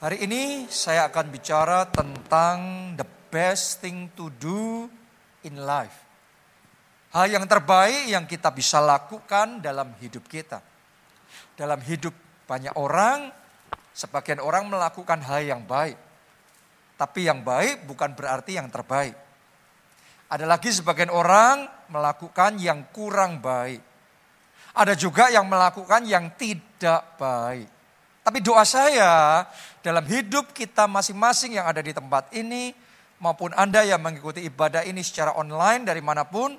Hari ini saya akan bicara tentang the best thing to do in life. Hal yang terbaik yang kita bisa lakukan dalam hidup kita. Dalam hidup banyak orang, sebagian orang melakukan hal yang baik. Tapi yang baik bukan berarti yang terbaik. Ada lagi sebagian orang melakukan yang kurang baik. Ada juga yang melakukan yang tidak baik. Tapi doa saya dalam hidup kita masing-masing yang ada di tempat ini, maupun Anda yang mengikuti ibadah ini secara online dari mana pun,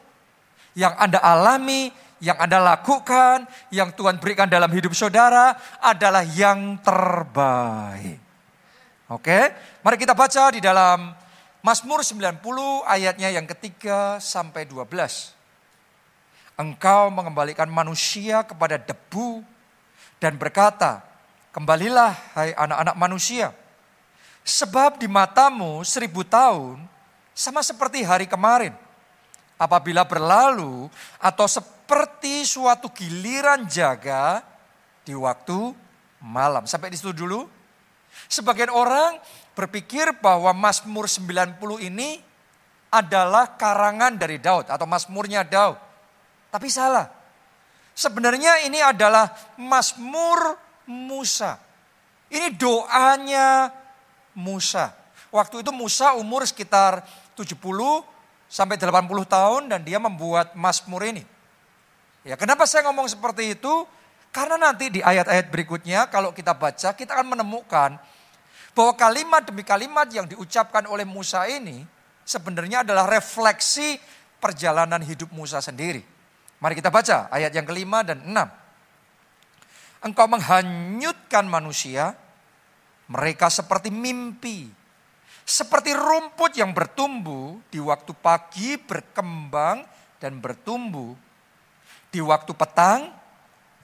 yang Anda alami, yang Anda lakukan, yang Tuhan berikan dalam hidup saudara adalah yang terbaik. Oke, mari kita baca di dalam Mazmur 90 ayatnya yang ketiga sampai 12. Engkau mengembalikan manusia kepada debu dan berkata, Kembalilah hai anak-anak manusia. Sebab di matamu seribu tahun sama seperti hari kemarin. Apabila berlalu atau seperti suatu giliran jaga di waktu malam. Sampai di situ dulu. Sebagian orang berpikir bahwa Mazmur 90 ini adalah karangan dari Daud atau Mazmurnya Daud. Tapi salah. Sebenarnya ini adalah Mazmur Musa. Ini doanya Musa. Waktu itu Musa umur sekitar 70 sampai 80 tahun dan dia membuat Mazmur ini. Ya, kenapa saya ngomong seperti itu? Karena nanti di ayat-ayat berikutnya kalau kita baca kita akan menemukan bahwa kalimat demi kalimat yang diucapkan oleh Musa ini sebenarnya adalah refleksi perjalanan hidup Musa sendiri. Mari kita baca ayat yang kelima dan enam. Engkau menghanyutkan manusia, mereka seperti mimpi. Seperti rumput yang bertumbuh di waktu pagi berkembang dan bertumbuh. Di waktu petang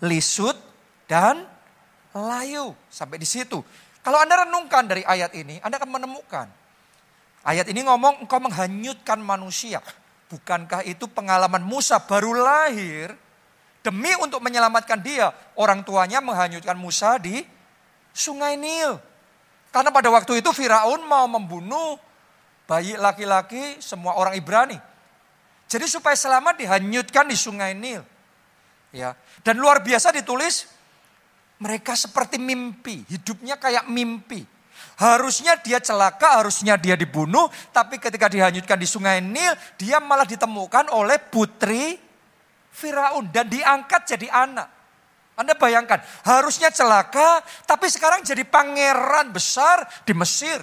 lisut dan layu. Sampai di situ. Kalau Anda renungkan dari ayat ini, Anda akan menemukan. Ayat ini ngomong engkau menghanyutkan manusia. Bukankah itu pengalaman Musa baru lahir, Demi untuk menyelamatkan dia, orang tuanya menghanyutkan Musa di sungai Nil. Karena pada waktu itu Firaun mau membunuh bayi laki-laki semua orang Ibrani. Jadi supaya selamat dihanyutkan di sungai Nil. Ya. Dan luar biasa ditulis mereka seperti mimpi, hidupnya kayak mimpi. Harusnya dia celaka, harusnya dia dibunuh, tapi ketika dihanyutkan di sungai Nil, dia malah ditemukan oleh putri Firaun dan diangkat jadi anak. Anda bayangkan, harusnya celaka, tapi sekarang jadi pangeran besar di Mesir.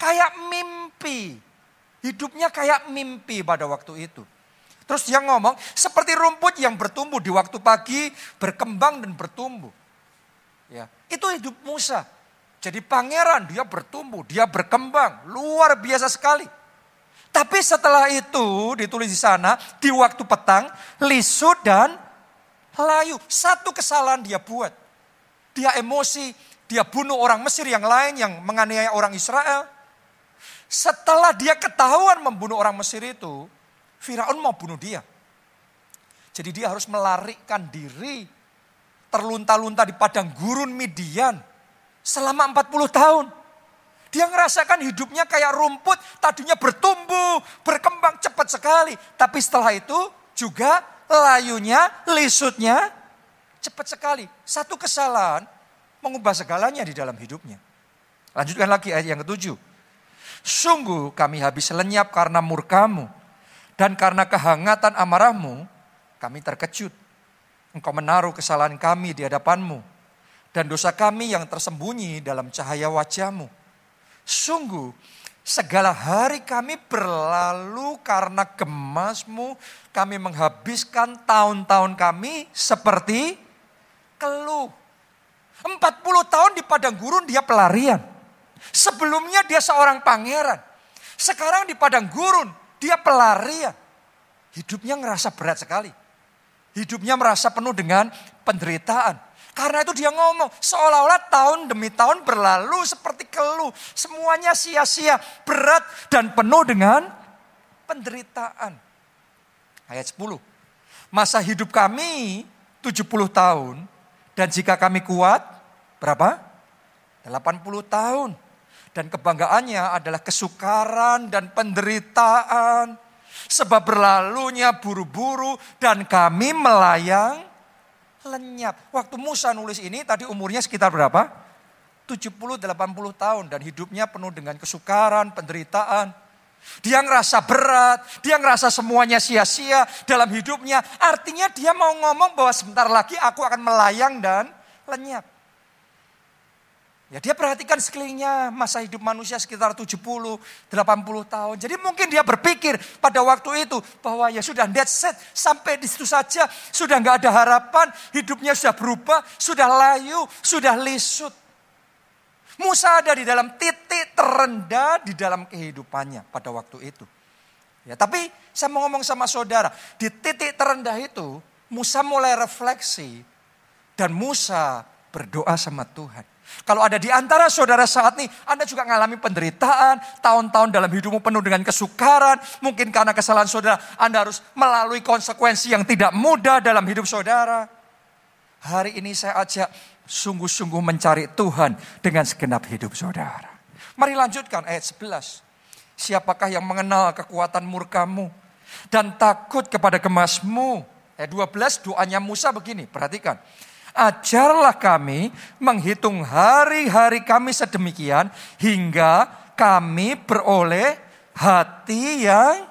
Kayak mimpi. Hidupnya kayak mimpi pada waktu itu. Terus dia ngomong, seperti rumput yang bertumbuh di waktu pagi, berkembang dan bertumbuh. Ya, itu hidup Musa. Jadi pangeran, dia bertumbuh, dia berkembang, luar biasa sekali. Tapi setelah itu ditulis di sana, di waktu petang, lisut dan layu. Satu kesalahan dia buat. Dia emosi, dia bunuh orang Mesir yang lain yang menganiaya orang Israel. Setelah dia ketahuan membunuh orang Mesir itu, Firaun mau bunuh dia. Jadi dia harus melarikan diri, terlunta-lunta di padang gurun Midian selama 40 tahun. Dia ngerasakan hidupnya kayak rumput, tadinya bertumbuh, berkembang cepat sekali. Tapi setelah itu juga layunya, lisutnya cepat sekali. Satu kesalahan mengubah segalanya di dalam hidupnya. Lanjutkan lagi ayat yang ketujuh. Sungguh kami habis lenyap karena murkamu. Dan karena kehangatan amarahmu, kami terkejut. Engkau menaruh kesalahan kami di hadapanmu. Dan dosa kami yang tersembunyi dalam cahaya wajahmu Sungguh segala hari kami berlalu karena gemasmu. Kami menghabiskan tahun-tahun kami seperti keluh. 40 tahun di padang gurun dia pelarian. Sebelumnya dia seorang pangeran. Sekarang di padang gurun dia pelarian. Hidupnya ngerasa berat sekali. Hidupnya merasa penuh dengan penderitaan. Karena itu dia ngomong, seolah-olah tahun demi tahun berlalu seperti keluh. Semuanya sia-sia, berat dan penuh dengan penderitaan. Ayat 10. Masa hidup kami 70 tahun dan jika kami kuat, berapa? 80 tahun. Dan kebanggaannya adalah kesukaran dan penderitaan. Sebab berlalunya buru-buru dan kami melayang lenyap. Waktu Musa nulis ini tadi umurnya sekitar berapa? 70-80 tahun dan hidupnya penuh dengan kesukaran, penderitaan. Dia ngerasa berat, dia ngerasa semuanya sia-sia dalam hidupnya. Artinya dia mau ngomong bahwa sebentar lagi aku akan melayang dan lenyap. Ya dia perhatikan sekelilingnya masa hidup manusia sekitar 70, 80 tahun. Jadi mungkin dia berpikir pada waktu itu bahwa ya sudah dead set sampai di situ saja. Sudah nggak ada harapan, hidupnya sudah berubah, sudah layu, sudah lisut. Musa ada di dalam titik terendah di dalam kehidupannya pada waktu itu. Ya, tapi saya mau ngomong sama saudara, di titik terendah itu Musa mulai refleksi dan Musa berdoa sama Tuhan. Kalau ada di antara saudara saat ini, Anda juga mengalami penderitaan, tahun-tahun dalam hidupmu penuh dengan kesukaran, mungkin karena kesalahan saudara, Anda harus melalui konsekuensi yang tidak mudah dalam hidup saudara. Hari ini saya ajak sungguh-sungguh mencari Tuhan dengan segenap hidup saudara. Mari lanjutkan ayat 11. Siapakah yang mengenal kekuatan murkamu dan takut kepada kemasmu? Ayat 12 doanya Musa begini, perhatikan ajarlah kami menghitung hari-hari kami sedemikian hingga kami beroleh hati yang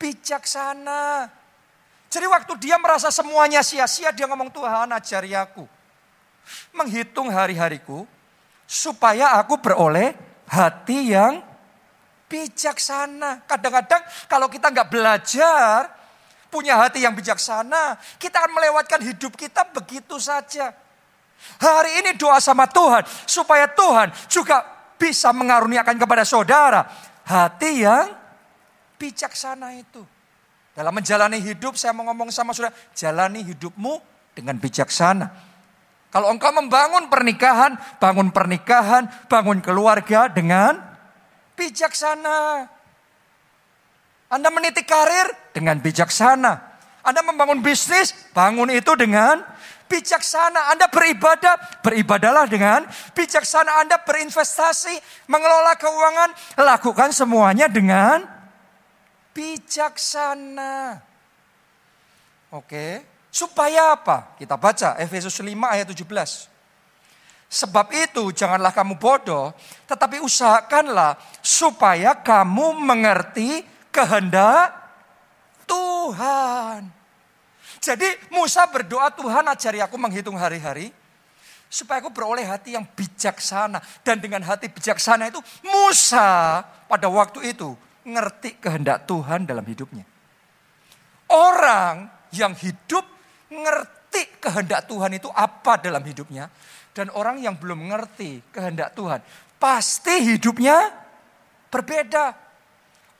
bijaksana. Jadi waktu dia merasa semuanya sia-sia, dia ngomong Tuhan ajari aku. Menghitung hari-hariku supaya aku beroleh hati yang bijaksana. Kadang-kadang kalau kita nggak belajar, punya hati yang bijaksana, kita akan melewatkan hidup kita begitu saja. Hari ini doa sama Tuhan supaya Tuhan juga bisa mengaruniakan kepada saudara hati yang bijaksana itu. Dalam menjalani hidup saya mau ngomong sama saudara, jalani hidupmu dengan bijaksana. Kalau engkau membangun pernikahan, bangun pernikahan, bangun keluarga dengan bijaksana. Anda meniti karir dengan bijaksana. Anda membangun bisnis, bangun itu dengan bijaksana. Anda beribadah, beribadalah dengan bijaksana. Anda berinvestasi, mengelola keuangan, lakukan semuanya dengan bijaksana. Oke, supaya apa? Kita baca Efesus 5 ayat 17. Sebab itu janganlah kamu bodoh, tetapi usahakanlah supaya kamu mengerti kehendak Tuhan. Jadi Musa berdoa Tuhan ajari aku menghitung hari-hari. Supaya aku beroleh hati yang bijaksana. Dan dengan hati bijaksana itu Musa pada waktu itu ngerti kehendak Tuhan dalam hidupnya. Orang yang hidup ngerti kehendak Tuhan itu apa dalam hidupnya. Dan orang yang belum ngerti kehendak Tuhan. Pasti hidupnya berbeda.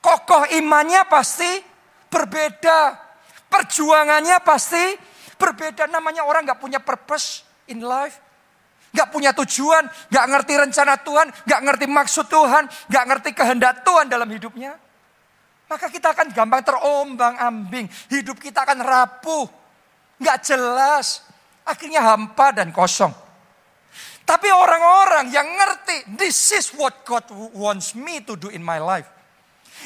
Kokoh imannya pasti berbeda. Perjuangannya pasti berbeda. Namanya orang gak punya purpose in life. Gak punya tujuan, gak ngerti rencana Tuhan, gak ngerti maksud Tuhan, gak ngerti kehendak Tuhan dalam hidupnya. Maka kita akan gampang terombang ambing. Hidup kita akan rapuh. Gak jelas. Akhirnya hampa dan kosong. Tapi orang-orang yang ngerti, this is what God wants me to do in my life.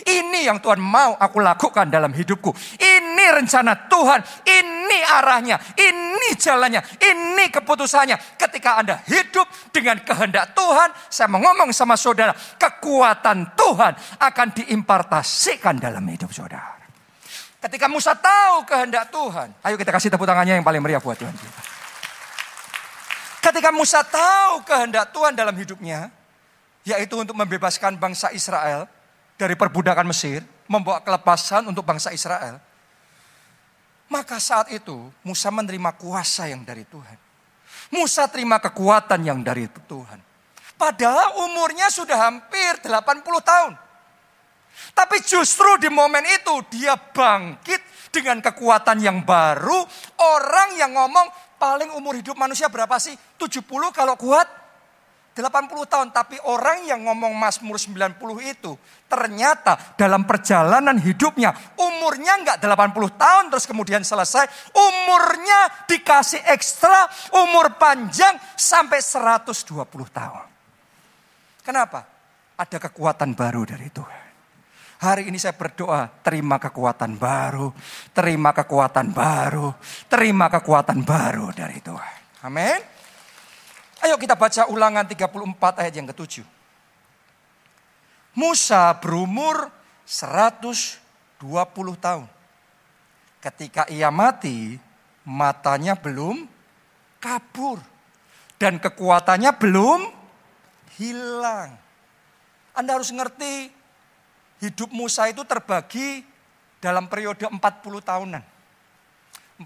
Ini yang Tuhan mau aku lakukan dalam hidupku. Ini rencana Tuhan. Ini arahnya. Ini jalannya. Ini keputusannya. Ketika Anda hidup dengan kehendak Tuhan. Saya mau ngomong sama saudara. Kekuatan Tuhan akan diimpartasikan dalam hidup saudara. Ketika Musa tahu kehendak Tuhan. Ayo kita kasih tepuk tangannya yang paling meriah buat Tuhan kita. Ketika Musa tahu kehendak Tuhan dalam hidupnya. Yaitu untuk membebaskan bangsa Israel dari perbudakan Mesir, membawa kelepasan untuk bangsa Israel. Maka saat itu Musa menerima kuasa yang dari Tuhan. Musa terima kekuatan yang dari Tuhan. Padahal umurnya sudah hampir 80 tahun. Tapi justru di momen itu dia bangkit dengan kekuatan yang baru. Orang yang ngomong paling umur hidup manusia berapa sih? 70 kalau kuat 80 tahun. Tapi orang yang ngomong Mazmur 90 itu ternyata dalam perjalanan hidupnya umurnya enggak 80 tahun terus kemudian selesai. Umurnya dikasih ekstra umur panjang sampai 120 tahun. Kenapa? Ada kekuatan baru dari Tuhan. Hari ini saya berdoa, terima kekuatan baru, terima kekuatan baru, terima kekuatan baru dari Tuhan. Amin. Ayo kita baca ulangan 34 ayat yang ketujuh. Musa berumur 120 tahun. Ketika ia mati, matanya belum kabur. Dan kekuatannya belum hilang. Anda harus ngerti hidup Musa itu terbagi dalam periode 40 tahunan.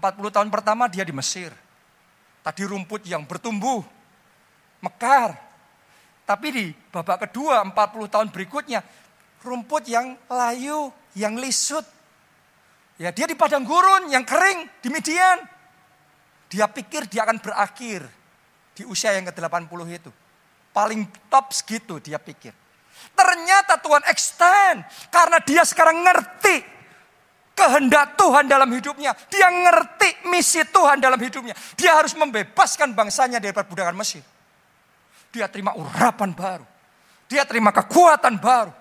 40 tahun pertama dia di Mesir. Tadi rumput yang bertumbuh mekar. Tapi di babak kedua 40 tahun berikutnya rumput yang layu, yang lisut. Ya dia di padang gurun yang kering di Midian. Dia pikir dia akan berakhir di usia yang ke-80 itu. Paling top segitu dia pikir. Ternyata Tuhan extend karena dia sekarang ngerti kehendak Tuhan dalam hidupnya. Dia ngerti misi Tuhan dalam hidupnya. Dia harus membebaskan bangsanya dari perbudakan Mesir. Dia terima urapan baru. Dia terima kekuatan baru.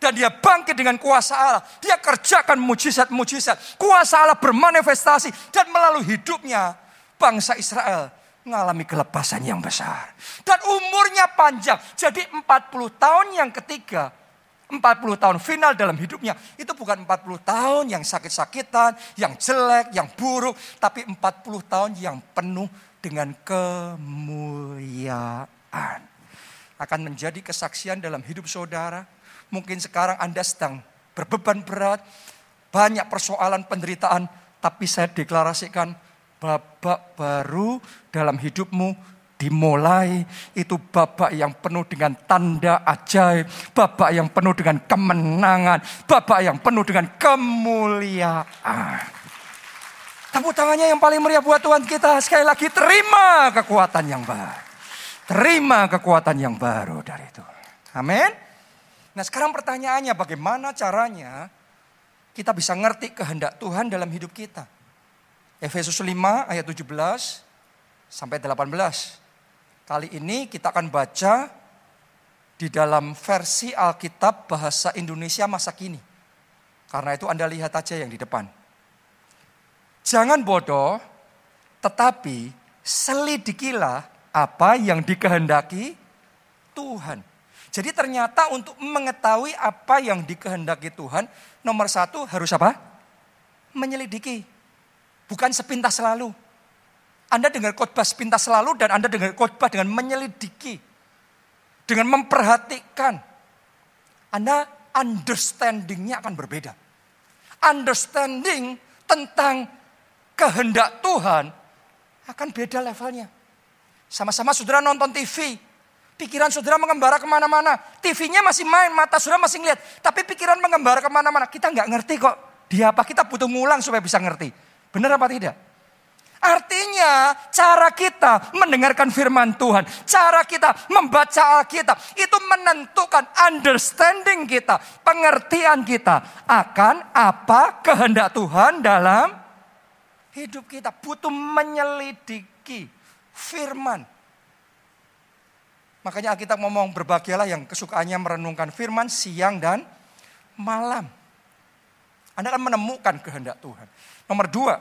Dan dia bangkit dengan kuasa Allah. Dia kerjakan mujizat-mujizat. Kuasa Allah bermanifestasi. Dan melalui hidupnya bangsa Israel mengalami kelepasan yang besar. Dan umurnya panjang. Jadi 40 tahun yang ketiga 40 tahun final dalam hidupnya itu bukan 40 tahun yang sakit-sakitan, yang jelek, yang buruk, tapi 40 tahun yang penuh dengan kemuliaan akan menjadi kesaksian dalam hidup saudara. Mungkin sekarang Anda sedang berbeban berat, banyak persoalan penderitaan, tapi saya deklarasikan babak baru dalam hidupmu dimulai itu babak yang penuh dengan tanda ajaib, babak yang penuh dengan kemenangan, babak yang penuh dengan kemuliaan. Tepuk tangannya yang paling meriah buat Tuhan kita. Sekali lagi terima kekuatan yang baru. Terima kekuatan yang baru dari itu. Amin. Nah sekarang pertanyaannya bagaimana caranya kita bisa ngerti kehendak Tuhan dalam hidup kita. Efesus 5 ayat 17 sampai 18. Kali ini kita akan baca di dalam versi Alkitab bahasa Indonesia masa kini. Karena itu Anda lihat aja yang di depan. Jangan bodoh, tetapi selidikilah apa yang dikehendaki Tuhan. Jadi ternyata untuk mengetahui apa yang dikehendaki Tuhan, nomor satu harus apa? Menyelidiki. Bukan sepintas selalu. Anda dengar khotbah sepintas selalu dan Anda dengar khotbah dengan menyelidiki. Dengan memperhatikan. Anda understandingnya akan berbeda. Understanding tentang kehendak Tuhan akan beda levelnya. Sama-sama saudara nonton TV. Pikiran saudara mengembara ke mana-mana. TV-nya masih main, mata saudara masih ngeliat. Tapi pikiran mengembara ke mana-mana. Kita nggak ngerti kok. Dia apa? Kita butuh ngulang supaya bisa ngerti. Benar apa tidak? Artinya cara kita mendengarkan firman Tuhan, cara kita membaca Alkitab itu menentukan understanding kita, pengertian kita akan apa kehendak Tuhan dalam hidup kita. Butuh menyelidiki firman. Makanya kita ngomong berbahagialah yang kesukaannya merenungkan firman siang dan malam. Anda akan menemukan kehendak Tuhan. Nomor dua,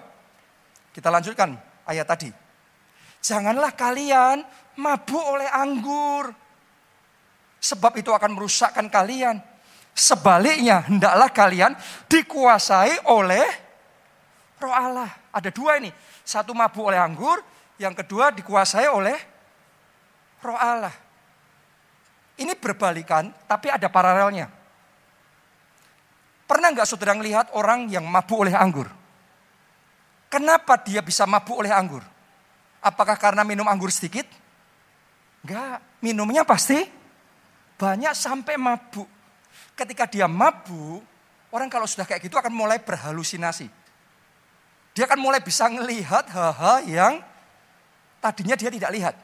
kita lanjutkan ayat tadi. Janganlah kalian mabuk oleh anggur. Sebab itu akan merusakkan kalian. Sebaliknya, hendaklah kalian dikuasai oleh roh Allah. Ada dua ini. Satu mabuk oleh anggur, yang kedua dikuasai oleh roh Allah. Ini berbalikan, tapi ada paralelnya. Pernah nggak saudara melihat orang yang mabuk oleh anggur? Kenapa dia bisa mabuk oleh anggur? Apakah karena minum anggur sedikit? Enggak, minumnya pasti banyak sampai mabuk. Ketika dia mabuk, orang kalau sudah kayak gitu akan mulai berhalusinasi. Dia akan mulai bisa melihat hal-hal yang Tadinya dia tidak lihat.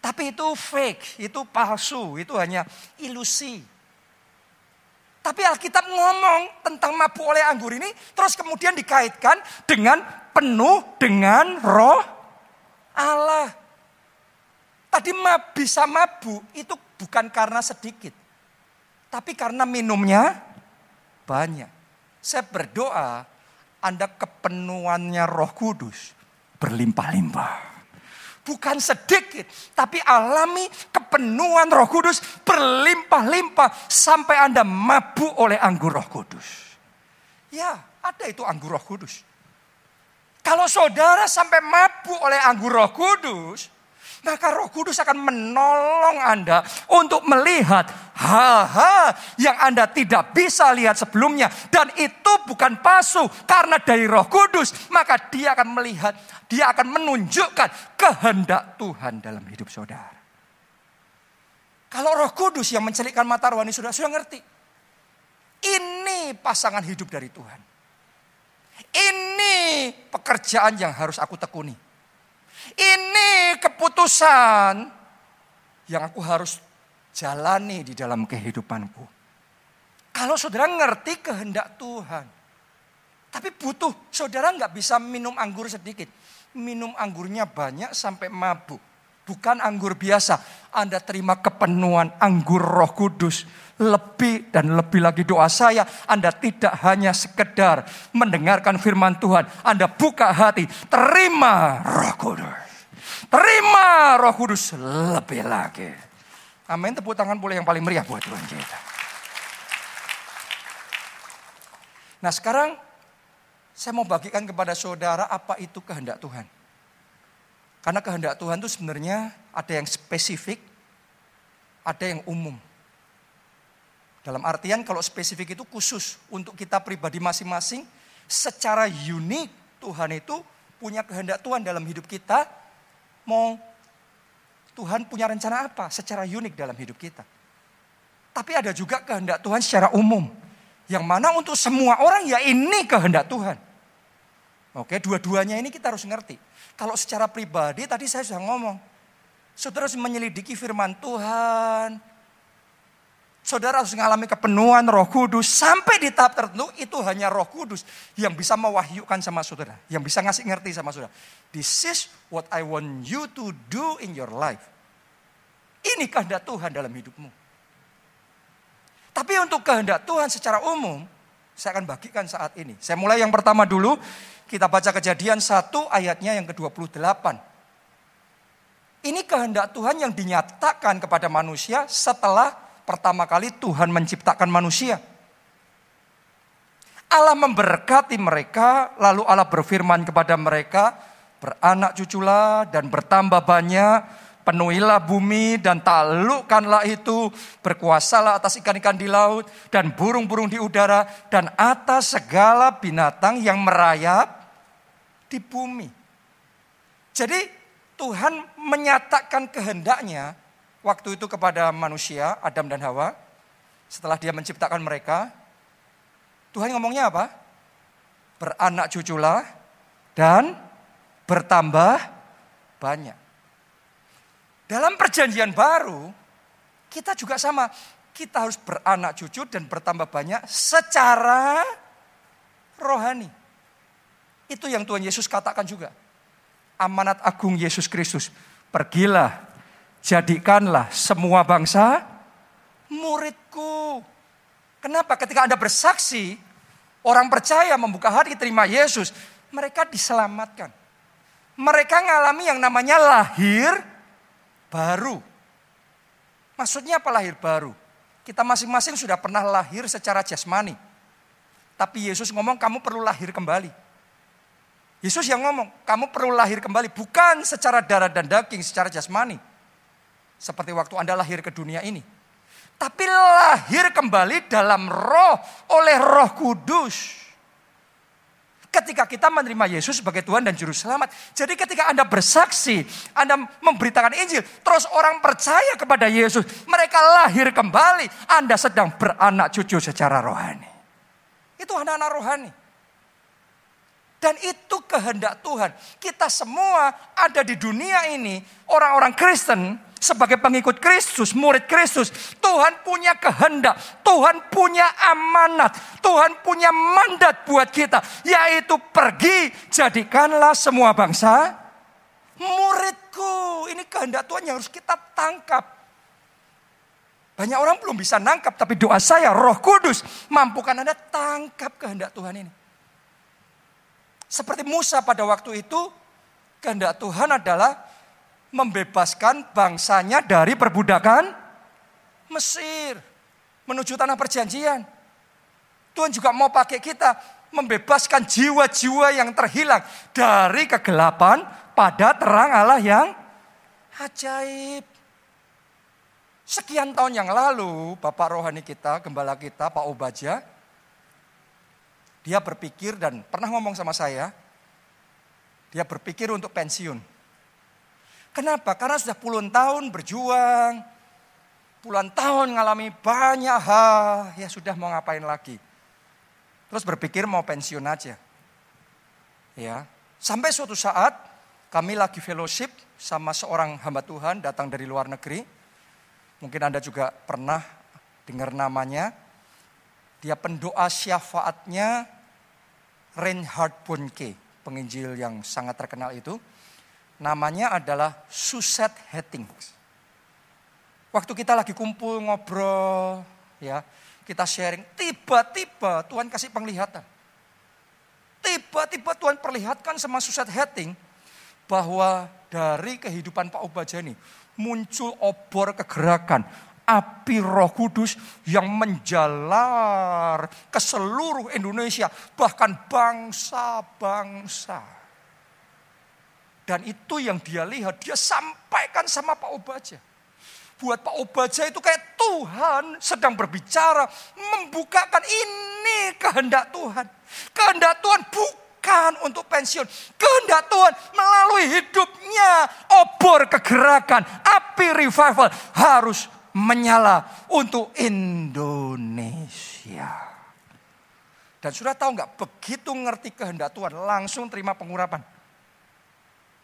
Tapi itu fake, itu palsu, itu hanya ilusi. Tapi Alkitab ngomong tentang mabuk oleh anggur ini terus kemudian dikaitkan dengan penuh dengan roh Allah. Tadi bisa mabuk itu bukan karena sedikit. Tapi karena minumnya banyak. Saya berdoa Anda kepenuhannya roh kudus berlimpah-limpah bukan sedikit, tapi alami kepenuhan Roh Kudus berlimpah-limpah sampai Anda mabuk oleh anggur Roh Kudus. Ya, ada itu anggur Roh Kudus. Kalau saudara sampai mabuk oleh anggur Roh Kudus, maka Roh Kudus akan menolong Anda untuk melihat hal-hal yang Anda tidak bisa lihat sebelumnya. Dan itu bukan palsu karena dari Roh Kudus. Maka dia akan melihat, dia akan menunjukkan kehendak Tuhan dalam hidup saudara. Kalau Roh Kudus yang mencelikkan mata rohani sudah sudah ngerti. Ini pasangan hidup dari Tuhan. Ini pekerjaan yang harus aku tekuni. Ini keputusan yang aku harus jalani di dalam kehidupanku. Kalau saudara ngerti kehendak Tuhan. Tapi butuh, saudara nggak bisa minum anggur sedikit. Minum anggurnya banyak sampai mabuk. Bukan anggur biasa. Anda terima kepenuhan anggur roh kudus. Lebih dan lebih lagi doa saya. Anda tidak hanya sekedar mendengarkan firman Tuhan. Anda buka hati. Terima roh kudus. Terima roh kudus lebih lagi. Amin. Tepuk tangan boleh yang paling meriah buat Tuhan kita. Nah sekarang saya mau bagikan kepada saudara apa itu kehendak Tuhan. Karena kehendak Tuhan itu sebenarnya ada yang spesifik, ada yang umum. Dalam artian kalau spesifik itu khusus untuk kita pribadi masing-masing, secara unik Tuhan itu punya kehendak Tuhan dalam hidup kita. Mau Tuhan punya rencana apa secara unik dalam hidup kita. Tapi ada juga kehendak Tuhan secara umum. Yang mana untuk semua orang ya ini kehendak Tuhan. Oke, dua-duanya ini kita harus ngerti. Kalau secara pribadi tadi saya sudah ngomong. Saudara harus menyelidiki firman Tuhan. Saudara harus mengalami kepenuhan roh kudus. Sampai di tahap tertentu itu hanya roh kudus yang bisa mewahyukan sama saudara. Yang bisa ngasih ngerti sama saudara. This is what I want you to do in your life. Ini kehendak Tuhan dalam hidupmu. Tapi untuk kehendak Tuhan secara umum, saya akan bagikan saat ini. Saya mulai yang pertama dulu. Kita baca kejadian satu ayatnya yang ke-28. Ini kehendak Tuhan yang dinyatakan kepada manusia setelah pertama kali Tuhan menciptakan manusia. Allah memberkati mereka, lalu Allah berfirman kepada mereka, beranak cuculah dan bertambah banyak, penuhilah bumi dan taklukkanlah itu, berkuasalah atas ikan-ikan di laut dan burung-burung di udara dan atas segala binatang yang merayap di bumi. Jadi Tuhan menyatakan kehendaknya waktu itu kepada manusia, Adam dan Hawa. Setelah dia menciptakan mereka, Tuhan ngomongnya apa? Beranak cuculah dan bertambah banyak. Dalam perjanjian baru, kita juga sama. Kita harus beranak cucu dan bertambah banyak secara rohani. Itu yang Tuhan Yesus katakan juga. Amanat agung Yesus Kristus. Pergilah, jadikanlah semua bangsa muridku. Kenapa? Ketika Anda bersaksi, orang percaya membuka hati terima Yesus, mereka diselamatkan. Mereka mengalami yang namanya lahir baru. Maksudnya apa lahir baru? Kita masing-masing sudah pernah lahir secara jasmani. Tapi Yesus ngomong kamu perlu lahir kembali. Yesus yang ngomong, kamu perlu lahir kembali bukan secara darah dan daging, secara jasmani. Seperti waktu Anda lahir ke dunia ini. Tapi lahir kembali dalam roh oleh roh kudus. Ketika kita menerima Yesus sebagai Tuhan dan Juru Selamat. Jadi ketika Anda bersaksi, Anda memberitakan Injil. Terus orang percaya kepada Yesus. Mereka lahir kembali. Anda sedang beranak cucu secara rohani. Itu anak-anak rohani. Dan itu kehendak Tuhan. Kita semua ada di dunia ini, orang-orang Kristen, sebagai pengikut Kristus, murid Kristus, Tuhan punya kehendak, Tuhan punya amanat, Tuhan punya mandat buat kita, yaitu pergi jadikanlah semua bangsa muridku. Ini kehendak Tuhan yang harus kita tangkap. Banyak orang belum bisa nangkap, tapi doa saya, Roh Kudus, mampukan Anda tangkap kehendak Tuhan ini. Seperti Musa pada waktu itu, kehendak Tuhan adalah membebaskan bangsanya dari perbudakan Mesir menuju tanah perjanjian. Tuhan juga mau pakai kita membebaskan jiwa-jiwa yang terhilang dari kegelapan pada terang Allah yang ajaib. Sekian tahun yang lalu, Bapak rohani kita, gembala kita, Pak Obaja, dia berpikir dan pernah ngomong sama saya, dia berpikir untuk pensiun. Kenapa? Karena sudah puluhan tahun berjuang, puluhan tahun mengalami banyak hal, ya sudah mau ngapain lagi. Terus berpikir mau pensiun aja. Ya, sampai suatu saat kami lagi fellowship sama seorang hamba Tuhan datang dari luar negeri. Mungkin Anda juga pernah dengar namanya. Dia pendoa syafaatnya Reinhard Bonke, penginjil yang sangat terkenal itu. Namanya adalah Suset Hattings. Waktu kita lagi kumpul ngobrol, ya, kita sharing, tiba-tiba Tuhan kasih penglihatan. Tiba-tiba Tuhan perlihatkan sama Suset Hetting bahwa dari kehidupan Pak Obajani muncul obor kegerakan, api roh kudus yang menjalar ke seluruh Indonesia, bahkan bangsa-bangsa. Dan itu yang dia lihat, dia sampaikan sama Pak Obaja. Buat Pak Obaja itu kayak Tuhan sedang berbicara, membukakan ini kehendak Tuhan. Kehendak Tuhan bukan untuk pensiun. Kehendak Tuhan melalui hidupnya obor kegerakan, api revival harus menyala untuk Indonesia. Dan sudah tahu nggak, begitu ngerti kehendak Tuhan, langsung terima pengurapan.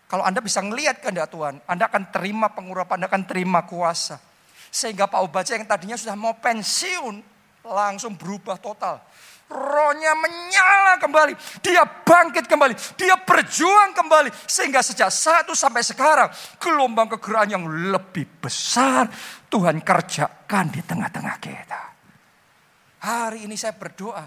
Kalau Anda bisa melihat kehendak Tuhan, Anda akan terima pengurapan, Anda akan terima kuasa. Sehingga Pak Obaja yang tadinya sudah mau pensiun, langsung berubah total. Rohnya menyala kembali, dia bangkit kembali, dia berjuang kembali. Sehingga sejak satu sampai sekarang, gelombang kegerakan yang lebih besar Tuhan kerjakan di tengah-tengah kita. Hari ini saya berdoa,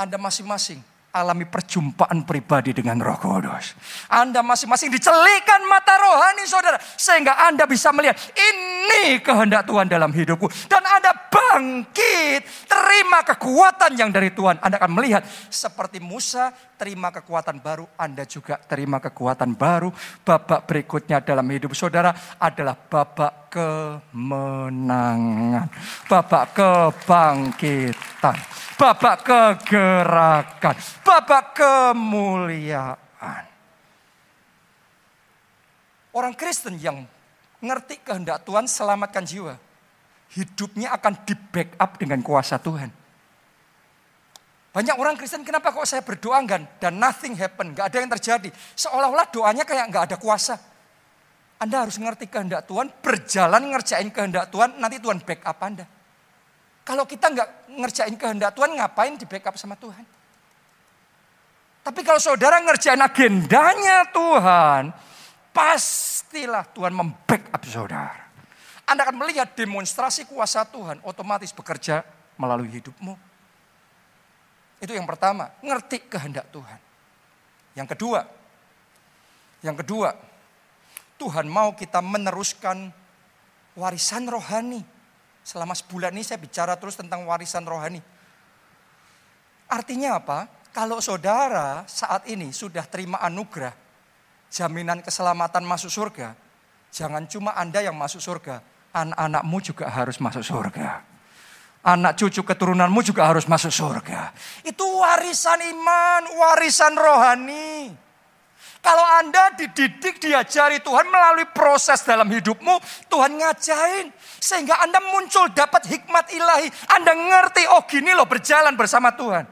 Anda masing-masing alami perjumpaan pribadi dengan Roh Kudus. Anda masing-masing dicelikan mata rohani saudara sehingga Anda bisa melihat ini kehendak Tuhan dalam hidupku dan Anda bangkit, terima kekuatan yang dari Tuhan. Anda akan melihat seperti Musa terima kekuatan baru, Anda juga terima kekuatan baru. Babak berikutnya dalam hidup saudara adalah babak kemenangan, babak kebangkitan babak kegerakan, babak kemuliaan. Orang Kristen yang ngerti kehendak Tuhan selamatkan jiwa. Hidupnya akan di backup dengan kuasa Tuhan. Banyak orang Kristen kenapa kok saya berdoa enggak dan nothing happen, enggak ada yang terjadi. Seolah-olah doanya kayak enggak ada kuasa. Anda harus ngerti kehendak Tuhan, berjalan ngerjain kehendak Tuhan, nanti Tuhan backup Anda. Kalau kita nggak ngerjain kehendak Tuhan, ngapain di backup sama Tuhan? Tapi kalau saudara ngerjain agendanya Tuhan, pastilah Tuhan membackup saudara. Anda akan melihat demonstrasi kuasa Tuhan otomatis bekerja melalui hidupmu. Itu yang pertama, ngerti kehendak Tuhan. Yang kedua, yang kedua, Tuhan mau kita meneruskan warisan rohani. Selama sebulan ini saya bicara terus tentang warisan rohani. Artinya apa? Kalau saudara saat ini sudah terima anugerah, jaminan keselamatan masuk surga, jangan cuma Anda yang masuk surga, anak-anakmu juga harus masuk surga. Anak cucu keturunanmu juga harus masuk surga. Itu warisan iman, warisan rohani. Kalau Anda dididik, diajari Tuhan melalui proses dalam hidupmu, Tuhan ngajain. Sehingga Anda muncul dapat hikmat ilahi. Anda ngerti, oh gini loh berjalan bersama Tuhan.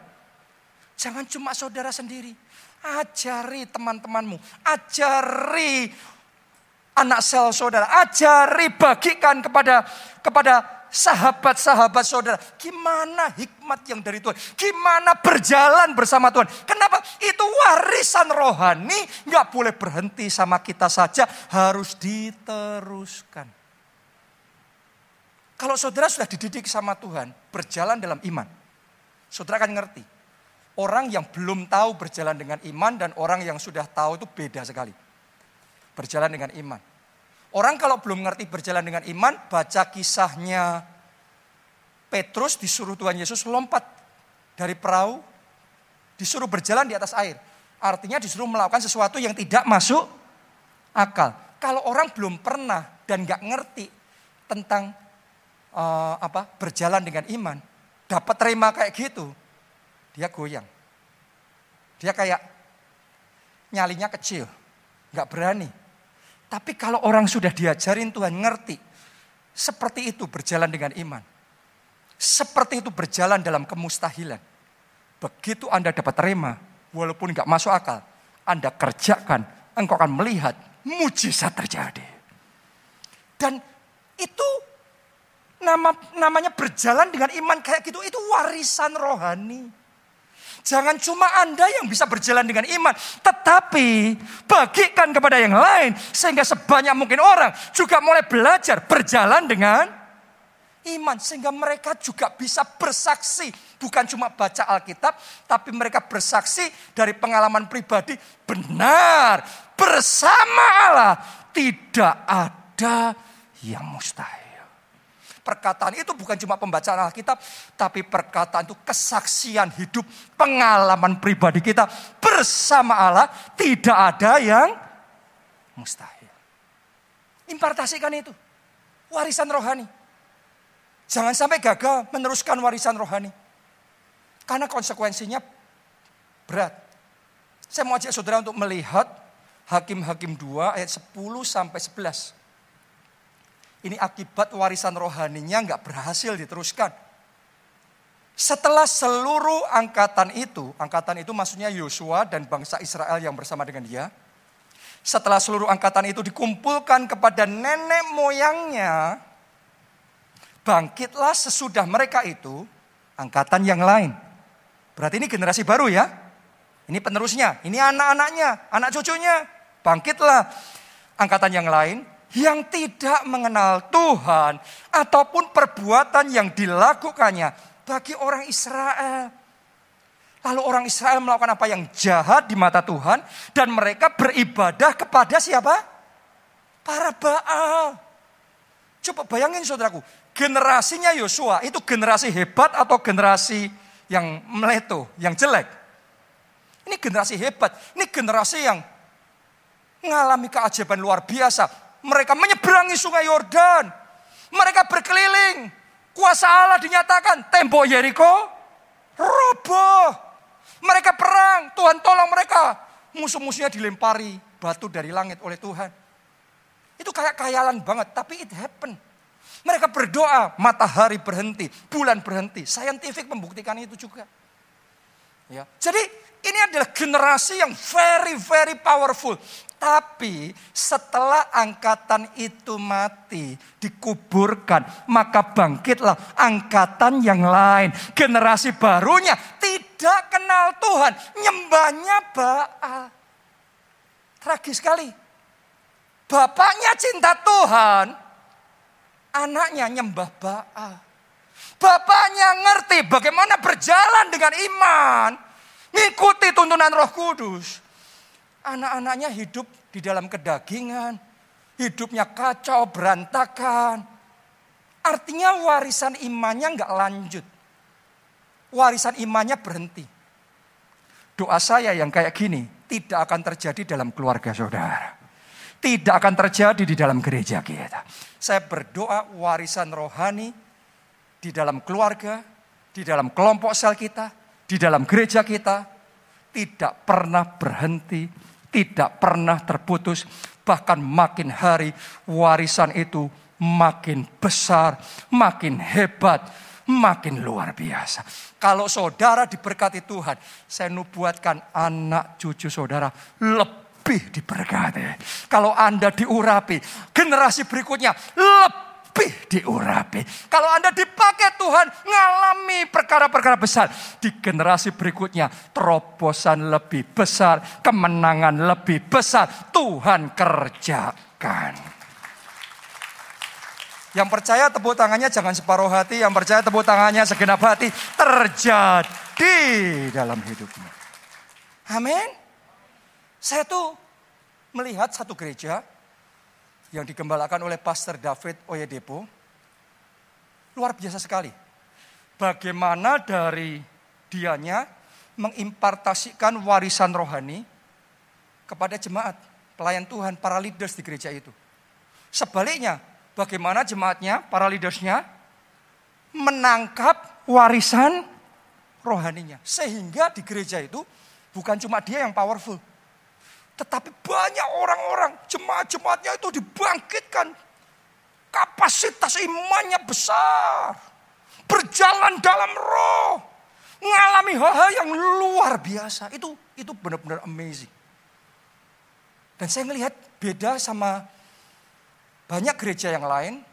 Jangan cuma saudara sendiri. Ajari teman-temanmu. Ajari anak sel saudara. Ajari, bagikan kepada kepada sahabat-sahabat saudara. Gimana hikmat yang dari Tuhan? Gimana berjalan bersama Tuhan? Kenapa? Itu warisan rohani. Nggak boleh berhenti sama kita saja. Harus diteruskan. Kalau saudara sudah dididik sama Tuhan, berjalan dalam iman. Saudara akan ngerti. Orang yang belum tahu berjalan dengan iman dan orang yang sudah tahu itu beda sekali. Berjalan dengan iman. Orang kalau belum ngerti berjalan dengan iman, baca kisahnya Petrus disuruh Tuhan Yesus lompat dari perahu, disuruh berjalan di atas air. Artinya disuruh melakukan sesuatu yang tidak masuk akal. Kalau orang belum pernah dan nggak ngerti tentang uh, apa berjalan dengan iman, dapat terima kayak gitu, dia goyang. Dia kayak nyalinya kecil, nggak berani. Tapi kalau orang sudah diajarin Tuhan ngerti, seperti itu berjalan dengan iman. Seperti itu berjalan dalam kemustahilan. Begitu Anda dapat terima, walaupun nggak masuk akal, Anda kerjakan, engkau akan melihat mujizat terjadi. Dan itu nama namanya berjalan dengan iman kayak gitu, itu warisan rohani. Jangan cuma Anda yang bisa berjalan dengan iman, tetapi bagikan kepada yang lain sehingga sebanyak mungkin orang juga mulai belajar berjalan dengan iman sehingga mereka juga bisa bersaksi, bukan cuma baca Alkitab, tapi mereka bersaksi dari pengalaman pribadi benar bersama Allah tidak ada yang mustahil. Perkataan itu bukan cuma pembacaan Alkitab, tapi perkataan itu kesaksian hidup, pengalaman pribadi kita bersama Allah. Tidak ada yang mustahil. Impartasikan itu. Warisan rohani. Jangan sampai gagal meneruskan warisan rohani. Karena konsekuensinya berat. Saya mau ajak saudara untuk melihat Hakim-Hakim 2 ayat 10 sampai 11. Ini akibat warisan rohaninya nggak berhasil diteruskan. Setelah seluruh angkatan itu, angkatan itu maksudnya Yosua dan bangsa Israel yang bersama dengan dia. Setelah seluruh angkatan itu dikumpulkan kepada nenek moyangnya, bangkitlah sesudah mereka itu angkatan yang lain. Berarti ini generasi baru ya. Ini penerusnya, ini anak-anaknya, anak cucunya. Bangkitlah angkatan yang lain yang tidak mengenal Tuhan ataupun perbuatan yang dilakukannya bagi orang Israel. Lalu orang Israel melakukan apa yang jahat di mata Tuhan dan mereka beribadah kepada siapa? Para Baal. Coba bayangin saudaraku, generasinya Yosua itu generasi hebat atau generasi yang meleto, yang jelek? Ini generasi hebat, ini generasi yang mengalami keajaiban luar biasa mereka menyeberangi sungai Yordan. Mereka berkeliling. Kuasa Allah dinyatakan. Tembok Yeriko roboh. Mereka perang. Tuhan tolong mereka. Musuh-musuhnya dilempari batu dari langit oleh Tuhan. Itu kayak kayalan banget. Tapi it happen. Mereka berdoa, matahari berhenti, bulan berhenti. Scientific membuktikan itu juga. Ya. Jadi ini adalah generasi yang very very powerful. Tapi setelah angkatan itu mati, dikuburkan, maka bangkitlah angkatan yang lain. Generasi barunya tidak kenal Tuhan, nyembahnya Baal. Tragis sekali. Bapaknya cinta Tuhan, anaknya nyembah Baal. Bapaknya ngerti bagaimana berjalan dengan iman, ngikuti tuntunan Roh Kudus. Anak-anaknya hidup di dalam kedagingan, hidupnya kacau, berantakan. Artinya warisan imannya nggak lanjut. Warisan imannya berhenti. Doa saya yang kayak gini tidak akan terjadi dalam keluarga saudara. Tidak akan terjadi di dalam gereja kita. Saya berdoa warisan rohani di dalam keluarga, di dalam kelompok sel kita, di dalam gereja kita, tidak pernah berhenti tidak pernah terputus. Bahkan makin hari warisan itu makin besar, makin hebat, makin luar biasa. Kalau saudara diberkati Tuhan, saya nubuatkan anak cucu saudara lebih diberkati. Kalau Anda diurapi, generasi berikutnya lebih diurapi. Kalau Anda dipakai Tuhan, ngalami perkara-perkara besar. Di generasi berikutnya, terobosan lebih besar, kemenangan lebih besar. Tuhan kerjakan. Yang percaya tepuk tangannya jangan separuh hati, yang percaya tepuk tangannya segenap hati terjadi dalam hidupnya. Amin. Saya tuh melihat satu gereja yang digembalakan oleh Pastor David Oyedepo. Luar biasa sekali. Bagaimana dari dianya mengimpartasikan warisan rohani kepada jemaat, pelayan Tuhan, para leaders di gereja itu. Sebaliknya, bagaimana jemaatnya, para leadersnya menangkap warisan rohaninya. Sehingga di gereja itu bukan cuma dia yang powerful. Tetapi banyak orang-orang, jemaat-jemaatnya itu dibangkitkan. Kapasitas imannya besar. Berjalan dalam roh. Mengalami hal-hal yang luar biasa. Itu itu benar-benar amazing. Dan saya melihat beda sama banyak gereja yang lain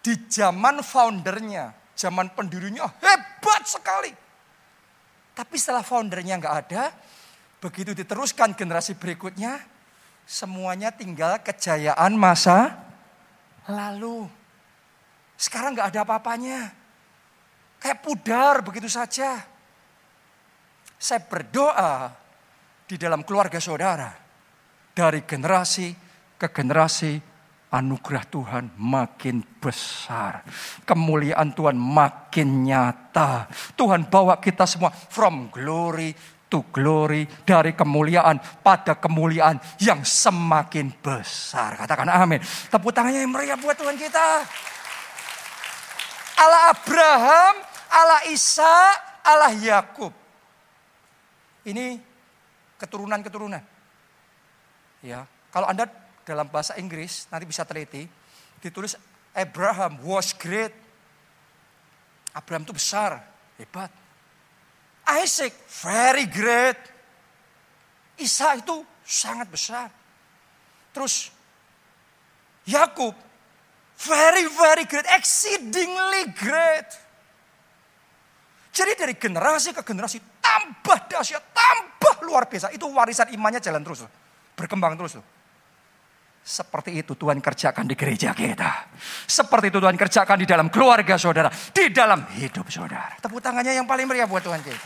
di zaman foundernya, zaman pendirinya hebat sekali. Tapi setelah foundernya nggak ada, begitu diteruskan generasi berikutnya, semuanya tinggal kejayaan masa lalu. Sekarang nggak ada apa-apanya. Kayak pudar begitu saja. Saya berdoa di dalam keluarga saudara. Dari generasi ke generasi anugerah Tuhan makin besar. Kemuliaan Tuhan makin nyata. Tuhan bawa kita semua from glory to glory. Dari kemuliaan pada kemuliaan yang semakin besar. Katakan amin. Tepuk tangannya yang meriah buat Tuhan kita. Allah Abraham, Allah Isa, Allah Yakub. Ini keturunan-keturunan. Ya, kalau Anda dalam bahasa Inggris, nanti bisa teliti, ditulis Abraham was great. Abraham itu besar, hebat. Isaac very great. Isa itu sangat besar. Terus Yakub very very great, exceedingly great. Jadi dari generasi ke generasi tambah dahsyat, tambah luar biasa. Itu warisan imannya jalan terus, berkembang terus. Seperti itu Tuhan kerjakan di gereja kita. Seperti itu Tuhan kerjakan di dalam keluarga saudara. Di dalam hidup saudara. Tepuk tangannya yang paling meriah buat Tuhan kita.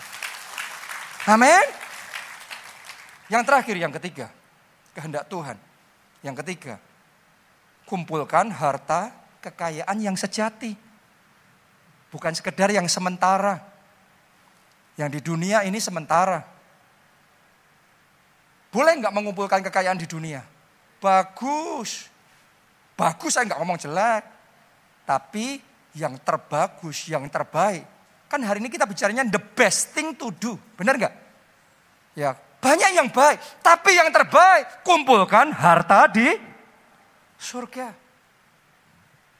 Amin. Yang terakhir, yang ketiga. Kehendak Tuhan. Yang ketiga. Kumpulkan harta kekayaan yang sejati. Bukan sekedar yang sementara. Yang di dunia ini sementara. Boleh nggak mengumpulkan kekayaan di dunia? Bagus. Bagus saya nggak ngomong jelek. Tapi yang terbagus, yang terbaik. Kan hari ini kita bicaranya the best thing to do. Benar nggak? Ya banyak yang baik. Tapi yang terbaik kumpulkan harta di surga.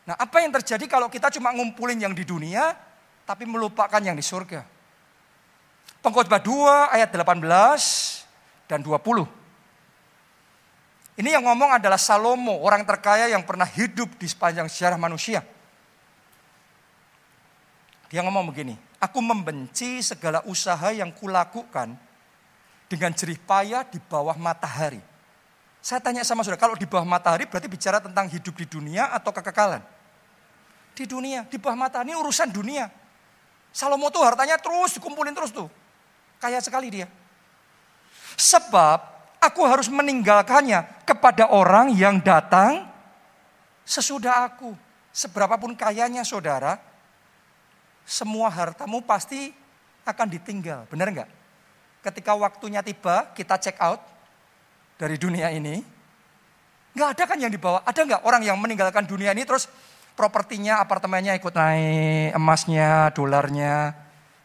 Nah apa yang terjadi kalau kita cuma ngumpulin yang di dunia. Tapi melupakan yang di surga. Pengkhotbah 2 ayat 18 dan 20. Ini yang ngomong adalah Salomo, orang terkaya yang pernah hidup di sepanjang sejarah manusia. Dia ngomong begini, aku membenci segala usaha yang kulakukan dengan jerih payah di bawah matahari. Saya tanya sama saudara, kalau di bawah matahari berarti bicara tentang hidup di dunia atau kekekalan? Di dunia, di bawah matahari ini urusan dunia. Salomo tuh hartanya terus dikumpulin terus tuh. Kaya sekali dia. Sebab Aku harus meninggalkannya kepada orang yang datang sesudah aku. Seberapapun kayanya saudara, semua hartamu pasti akan ditinggal. Benar nggak? Ketika waktunya tiba, kita check out dari dunia ini. Nggak ada kan yang dibawa? Ada nggak orang yang meninggalkan dunia ini terus propertinya, apartemennya ikut naik, emasnya, dolarnya.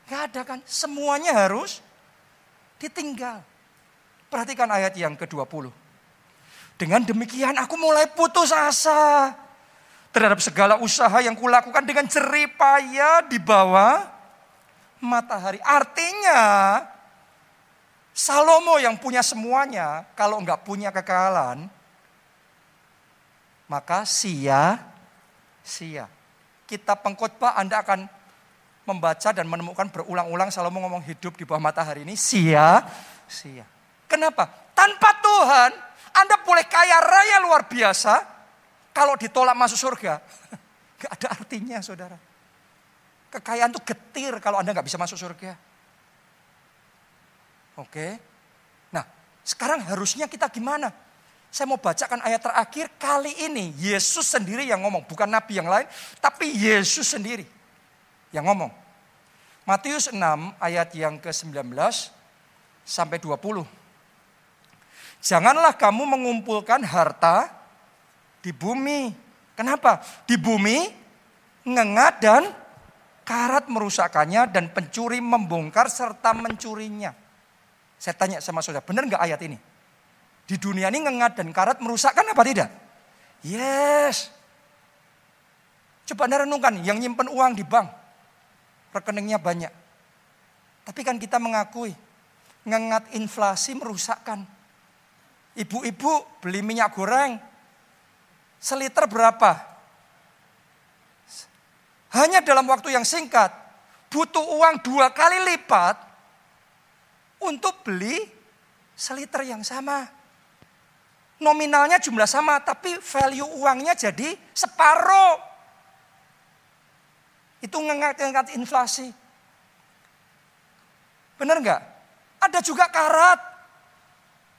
Nggak ada kan? Semuanya harus ditinggal. Perhatikan ayat yang ke-20. Dengan demikian aku mulai putus asa terhadap segala usaha yang kulakukan dengan jeripaya di bawah matahari. Artinya Salomo yang punya semuanya, kalau nggak punya kekalahan, maka sia, sia. Kita pengkhotbah Anda akan membaca dan menemukan berulang-ulang Salomo ngomong hidup di bawah matahari ini sia, sia. Kenapa? Tanpa Tuhan, Anda boleh kaya raya luar biasa, kalau ditolak masuk surga, nggak ada artinya saudara. Kekayaan itu getir kalau Anda nggak bisa masuk surga. Oke. Nah, sekarang harusnya kita gimana? Saya mau bacakan ayat terakhir kali ini Yesus sendiri yang ngomong, bukan nabi yang lain, tapi Yesus sendiri yang ngomong. Matius 6 ayat yang ke-19 sampai 20. Janganlah kamu mengumpulkan harta di bumi. Kenapa? Di bumi ngengat dan karat merusakkannya dan pencuri membongkar serta mencurinya. Saya tanya sama saudara, benar nggak ayat ini? Di dunia ini ngengat dan karat merusakkan apa tidak? Yes. Coba anda renungkan, yang nyimpen uang di bank, rekeningnya banyak. Tapi kan kita mengakui, ngengat inflasi merusakkan. Ibu-ibu beli minyak goreng, seliter berapa? Hanya dalam waktu yang singkat, butuh uang dua kali lipat untuk beli seliter yang sama. Nominalnya jumlah sama, tapi value uangnya jadi separuh. Itu ngengat-ngengat inflasi. Benar nggak? Ada juga karat.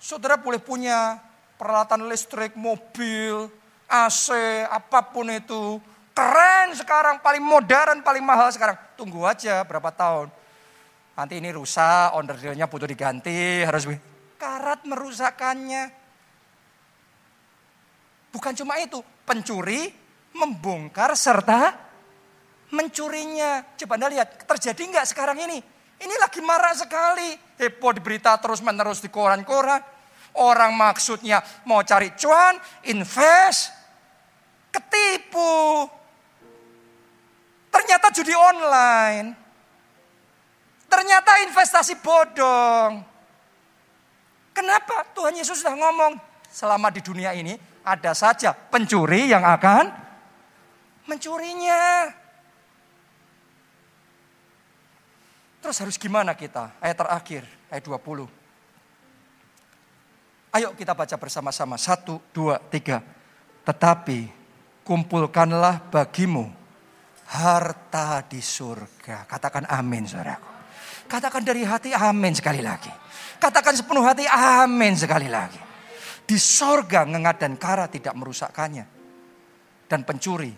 Saudara boleh punya peralatan listrik, mobil, AC, apa pun itu. Keren sekarang, paling modern, paling mahal sekarang. Tunggu aja berapa tahun Nanti ini rusak, onderdilnya butuh diganti, harus karat merusakkannya. Bukan cuma itu, pencuri membongkar serta mencurinya. Coba Anda lihat, terjadi nggak sekarang ini? Ini lagi marah sekali. Heboh di berita terus menerus di koran-koran. Orang maksudnya mau cari cuan, invest, ketipu. Ternyata judi online. Ternyata investasi bodong. Kenapa? Tuhan Yesus sudah ngomong, selama di dunia ini ada saja pencuri yang akan mencurinya. Terus harus gimana kita? Ayat terakhir, ayat 20. Ayo kita baca bersama-sama. Satu, dua, tiga. Tetapi kumpulkanlah bagimu harta di surga. Katakan amin saudaraku. Katakan dari hati amin sekali lagi. Katakan sepenuh hati amin sekali lagi. Di sorga ngengat dan kara tidak merusakkannya. Dan pencuri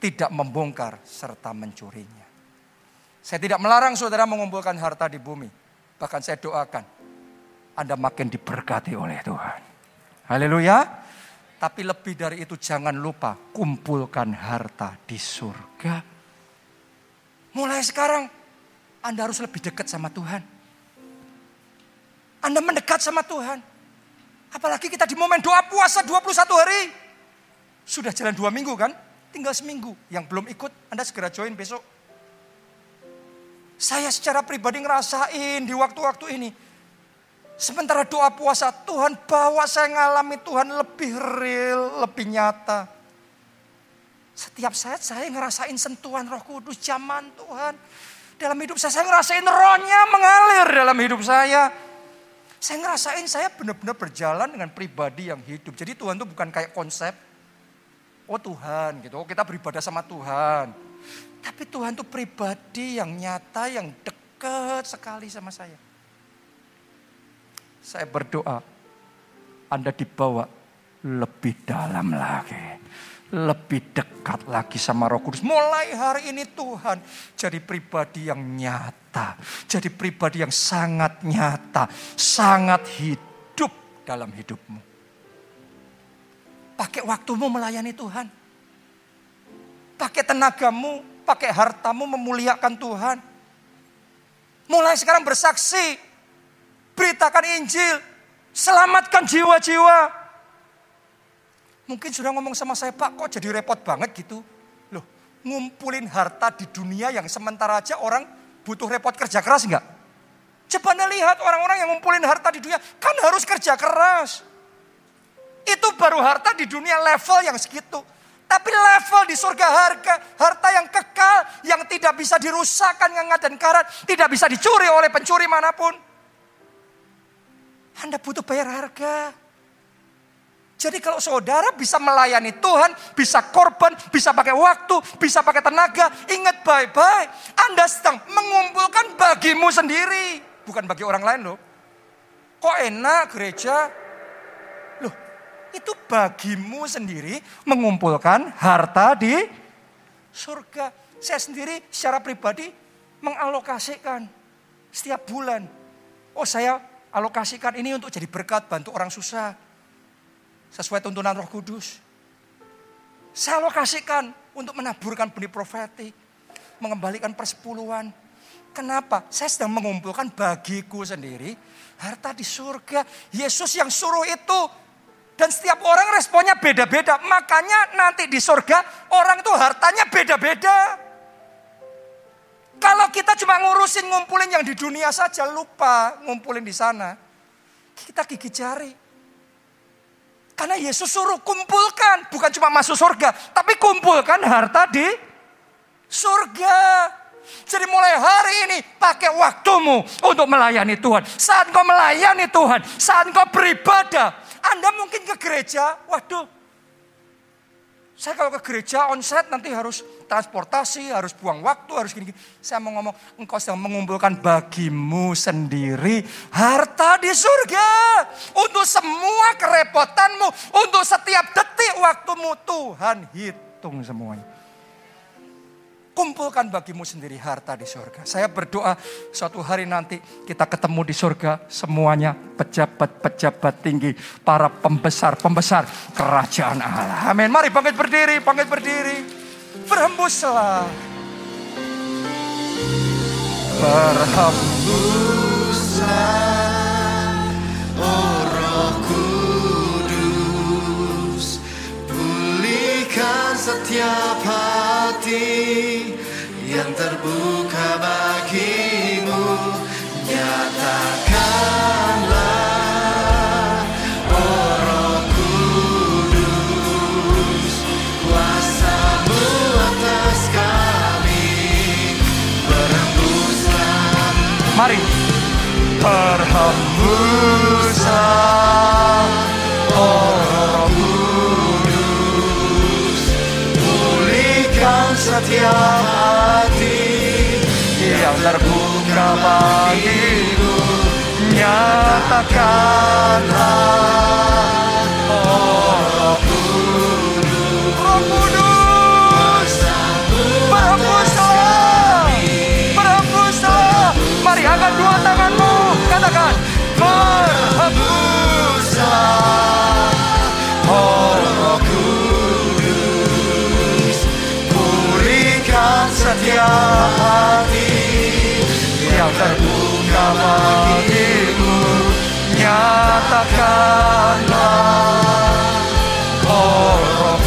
tidak membongkar serta mencurinya. Saya tidak melarang saudara mengumpulkan harta di bumi. Bahkan saya doakan Anda makin diberkati oleh Tuhan. Haleluya. Tapi lebih dari itu jangan lupa kumpulkan harta di surga. Mulai sekarang anda harus lebih dekat sama Tuhan. Anda mendekat sama Tuhan. Apalagi kita di momen doa puasa 21 hari. Sudah jalan dua minggu kan? Tinggal seminggu. Yang belum ikut, Anda segera join besok. Saya secara pribadi ngerasain di waktu-waktu ini. Sementara doa puasa, Tuhan bawa saya ngalami Tuhan lebih real, lebih nyata. Setiap saat saya ngerasain sentuhan roh kudus, zaman Tuhan dalam hidup saya. Saya ngerasain rohnya mengalir dalam hidup saya. Saya ngerasain saya benar-benar berjalan dengan pribadi yang hidup. Jadi Tuhan itu bukan kayak konsep, oh Tuhan gitu, oh kita beribadah sama Tuhan. Tapi Tuhan itu pribadi yang nyata, yang dekat sekali sama saya. Saya berdoa, Anda dibawa lebih dalam lagi lebih dekat lagi sama Roh Kudus. Mulai hari ini Tuhan jadi pribadi yang nyata, jadi pribadi yang sangat nyata, sangat hidup dalam hidupmu. Pakai waktumu melayani Tuhan. Pakai tenagamu, pakai hartamu memuliakan Tuhan. Mulai sekarang bersaksi, beritakan Injil, selamatkan jiwa-jiwa, Mungkin sudah ngomong sama saya, Pak kok jadi repot banget gitu. Loh, ngumpulin harta di dunia yang sementara aja orang butuh repot kerja keras enggak? Coba anda lihat orang-orang yang ngumpulin harta di dunia kan harus kerja keras. Itu baru harta di dunia level yang segitu. Tapi level di surga harga, harta yang kekal, yang tidak bisa dirusakkan ngengat dan karat, tidak bisa dicuri oleh pencuri mana pun. Anda butuh bayar harga. Jadi kalau saudara bisa melayani Tuhan, bisa korban, bisa pakai waktu, bisa pakai tenaga, ingat baik-baik. Anda sedang mengumpulkan bagimu sendiri. Bukan bagi orang lain loh. Kok enak gereja? Itu bagimu sendiri mengumpulkan harta di surga. Saya sendiri secara pribadi mengalokasikan setiap bulan. Oh saya alokasikan ini untuk jadi berkat bantu orang susah sesuai tuntunan Roh Kudus. Saya alokasikan untuk menaburkan benih profetik, mengembalikan persepuluhan. Kenapa? Saya sedang mengumpulkan bagiku sendiri harta di surga. Yesus yang suruh itu. Dan setiap orang responnya beda-beda. Makanya nanti di surga orang itu hartanya beda-beda. Kalau kita cuma ngurusin ngumpulin yang di dunia saja lupa ngumpulin di sana. Kita gigi jari. Karena Yesus suruh kumpulkan, bukan cuma masuk surga, tapi kumpulkan harta di surga. Jadi mulai hari ini pakai waktumu untuk melayani Tuhan. Saat kau melayani Tuhan, saat kau beribadah, Anda mungkin ke gereja, waduh saya kalau ke gereja onset nanti harus transportasi, harus buang waktu, harus gini-gini. Saya mau ngomong, engkau sedang mengumpulkan bagimu sendiri harta di surga. Untuk semua kerepotanmu, untuk setiap detik waktumu Tuhan hitung semuanya kumpulkan bagimu sendiri harta di surga. Saya berdoa suatu hari nanti kita ketemu di surga semuanya pejabat-pejabat tinggi, para pembesar-pembesar kerajaan Allah. Amin. Mari bangkit berdiri, bangkit berdiri. Berhembuslah. Berhembuslah, oh pulihkan setiap hati yang terbuka bagimu nyatakanlah oh roh kudus kuasamu atas kami berhembuslah Mari. Berhembuslah. Setiap hati yang terbuka bagiku nyatakanlah oh roh kudus roh kudus berhembuslah berhembuslah mari angkat dua terbuka bagimu nyatakanlah oh roh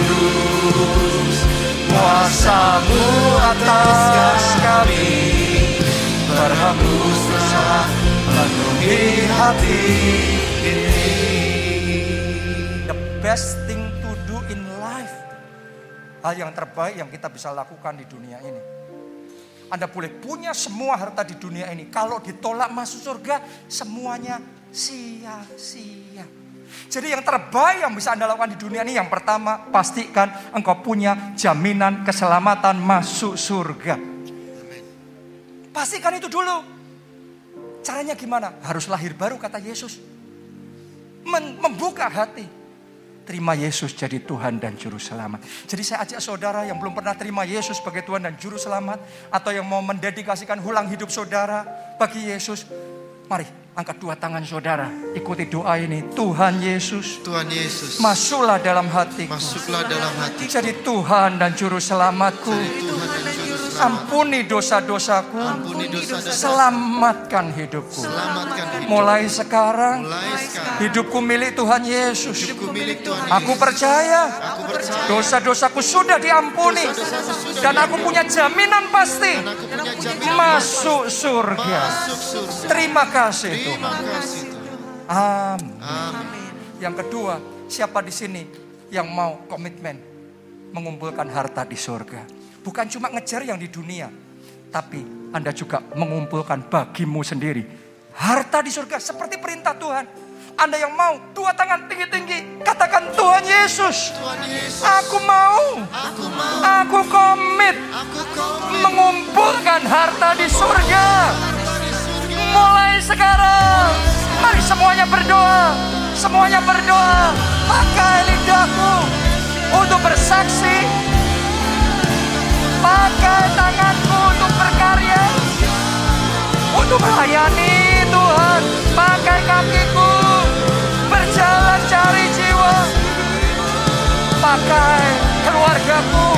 kudus kuasamu atas kami berhembuslah penuhi hati ini the best thing to do in life hal yang terbaik yang kita bisa lakukan di dunia ini anda boleh punya semua harta di dunia ini. Kalau ditolak masuk surga, semuanya sia-sia. Jadi yang terbaik yang bisa Anda lakukan di dunia ini yang pertama pastikan engkau punya jaminan keselamatan masuk surga. Pastikan itu dulu. Caranya gimana? Harus lahir baru kata Yesus. Membuka hati. Terima Yesus jadi Tuhan dan Juru Selamat. Jadi saya ajak saudara yang belum pernah terima Yesus sebagai Tuhan dan Juru Selamat. Atau yang mau mendedikasikan hulang hidup saudara bagi Yesus. Mari angkat dua tangan saudara. Ikuti doa ini. Tuhan Yesus. Tuhan Yesus Masuklah dalam hatiku. masuklah dalam hati Jadi Tuhan dan Juru Selamatku. Tuhan dan Ampuni dosa-dosaku. Ampuni. Selamatkan hidupku. Selamatkan. Mulai sekarang Mulai sekarang. hidupku milik Tuhan Yesus. Hidupku milik Tuhan Aku percaya Aku percaya. dosa-dosaku sudah diampuni Dosa-dosaku sudah dan aku punya jaminan pasti punya jaminan masuk surga. masuk surga. Terima kasih Terima Tuhan. kasih Tuhan. Amin. Amin. Yang kedua, siapa di sini yang mau komitmen mengumpulkan harta di surga? Bukan cuma ngejar yang di dunia, tapi Anda juga mengumpulkan bagimu sendiri harta di surga seperti perintah Tuhan. Anda yang mau dua tangan tinggi-tinggi, katakan Tuhan Yesus, Tuhan Yesus. aku mau, Aku mau. aku komit Aku komit. mengumpulkan harta di surga. Mulai sekarang, mari semuanya berdoa. Semuanya berdoa. Pakai lidahku untuk bersaksi. Pakai tanganku untuk berkarya. Untuk melayani Tuhan. Pakai kakiku. Berjalan cari jiwa. Pakai keluargaku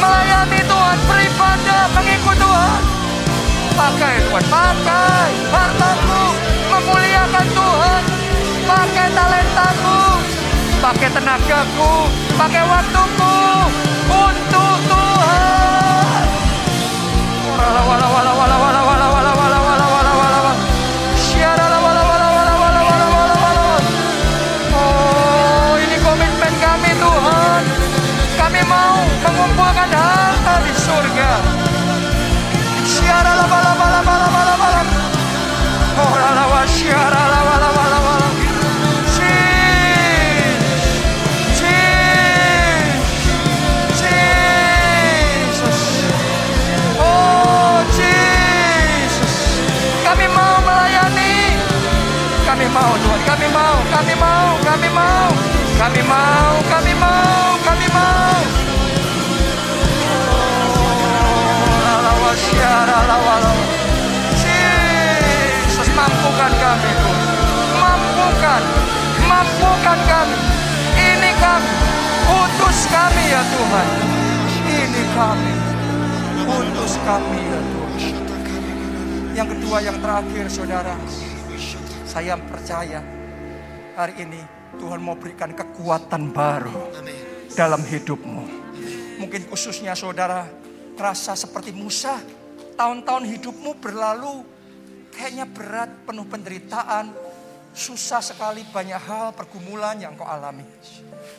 melayani Tuhan, beribadah, mengikut Tuhan. Pakai Tuhan, pakai hartaku, memuliakan Tuhan. Pakai talentaku, pakai tenagaku, pakai waktuku wala wala wala wala wala kami mau, kami mau, kami mau. Jesus, mampukan kami. Mampukan, mampukan kami. Ini kami, utus kami ya Tuhan. Ini kami, utus kami ya Tuhan. Yang kedua, yang terakhir saudara. Saya percaya hari ini Tuhan mau berikan kekuatan baru Amin. dalam hidupmu. Mungkin khususnya saudara terasa seperti Musa. Tahun-tahun hidupmu berlalu kayaknya berat, penuh penderitaan. Susah sekali banyak hal pergumulan yang kau alami.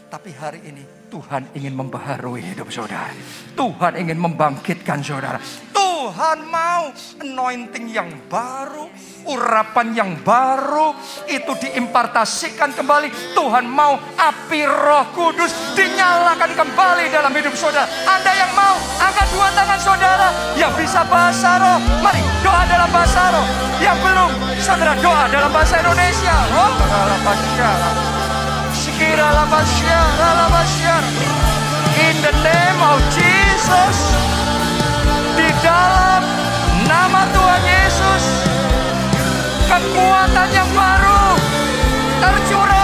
Tapi hari ini Tuhan ingin membaharui hidup saudara. Tuhan ingin membangkitkan saudara. Tuhan mau anointing yang baru, urapan yang baru itu diimpartasikan kembali. Tuhan mau api Roh Kudus dinyalakan kembali dalam hidup saudara. Anda yang mau angkat dua tangan saudara yang bisa bahasa roh. Mari doa dalam bahasa roh. Yang belum, saudara doa dalam bahasa Indonesia. Oh. In the name of Jesus. Dalam nama Tuhan Yesus. Kekuatan yang baru tercurah.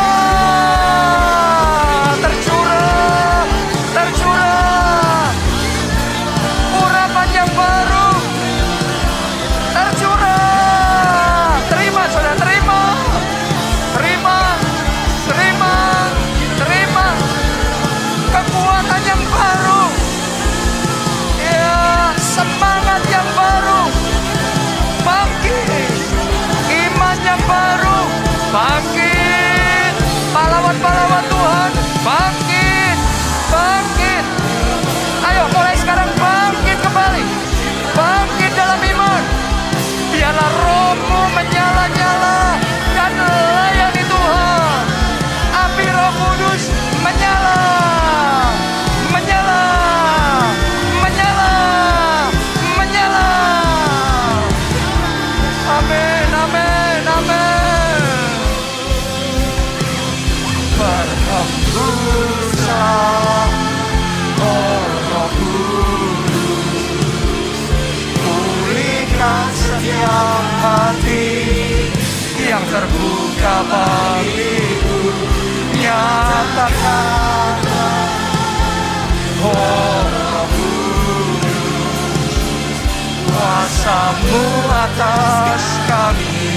Bagiku. Nyatakan oh. Kuasamu atas kami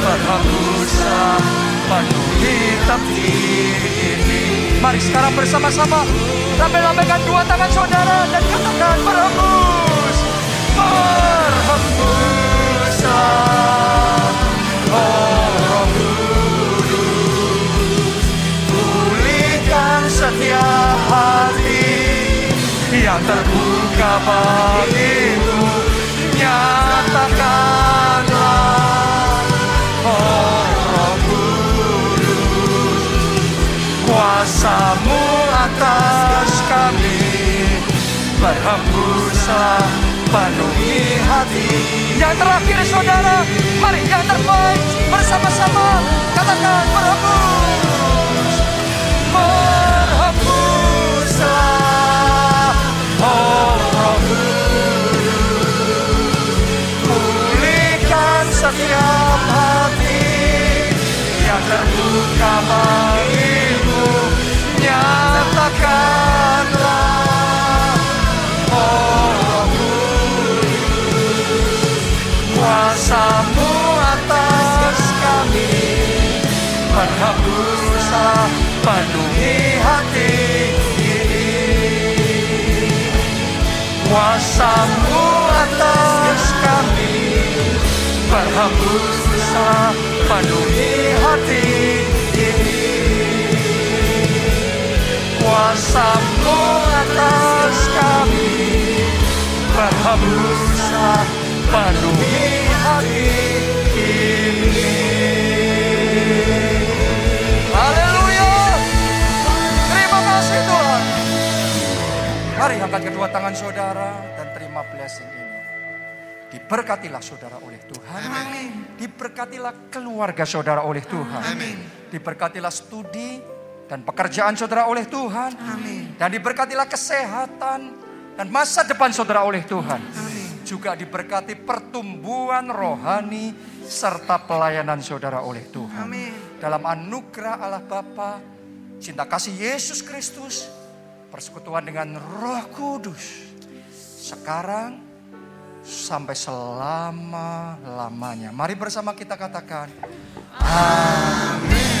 Berhembuslah penuhi tepi ini Mari sekarang bersama-sama Lambaikan dua tangan saudara Dan katakan berhembus Berhembuslah Oh Yang terbuka bagimu Nyatakanlah. Oh Roh Kudus Kuasamu atas kami. Berhembuslah penuhi hati. Yang terakhir saudara Mari yang terbaik bersama-sama. Katakan berhembus terbuka bagimu atas kami penuhi hati ini. Kuasamu atas kami Berhembuslah penuhi hati Kuasamu atas kami Berhembuslah penuhi hati ini Haleluya Terima kasih Tuhan Mari angkat kedua tangan saudara dan terima blessing ini. Diberkatilah saudara oleh Tuhan. Diberkatilah keluarga saudara oleh Tuhan. Diberkatilah studi dan pekerjaan saudara oleh Tuhan. Dan diberkatilah kesehatan dan masa depan saudara oleh Tuhan. Juga diberkati pertumbuhan rohani serta pelayanan saudara oleh Tuhan. Dalam anugerah Allah Bapa, cinta kasih Yesus Kristus, persekutuan dengan Roh Kudus sekarang sampai selama-lamanya. Mari bersama kita katakan, Amin.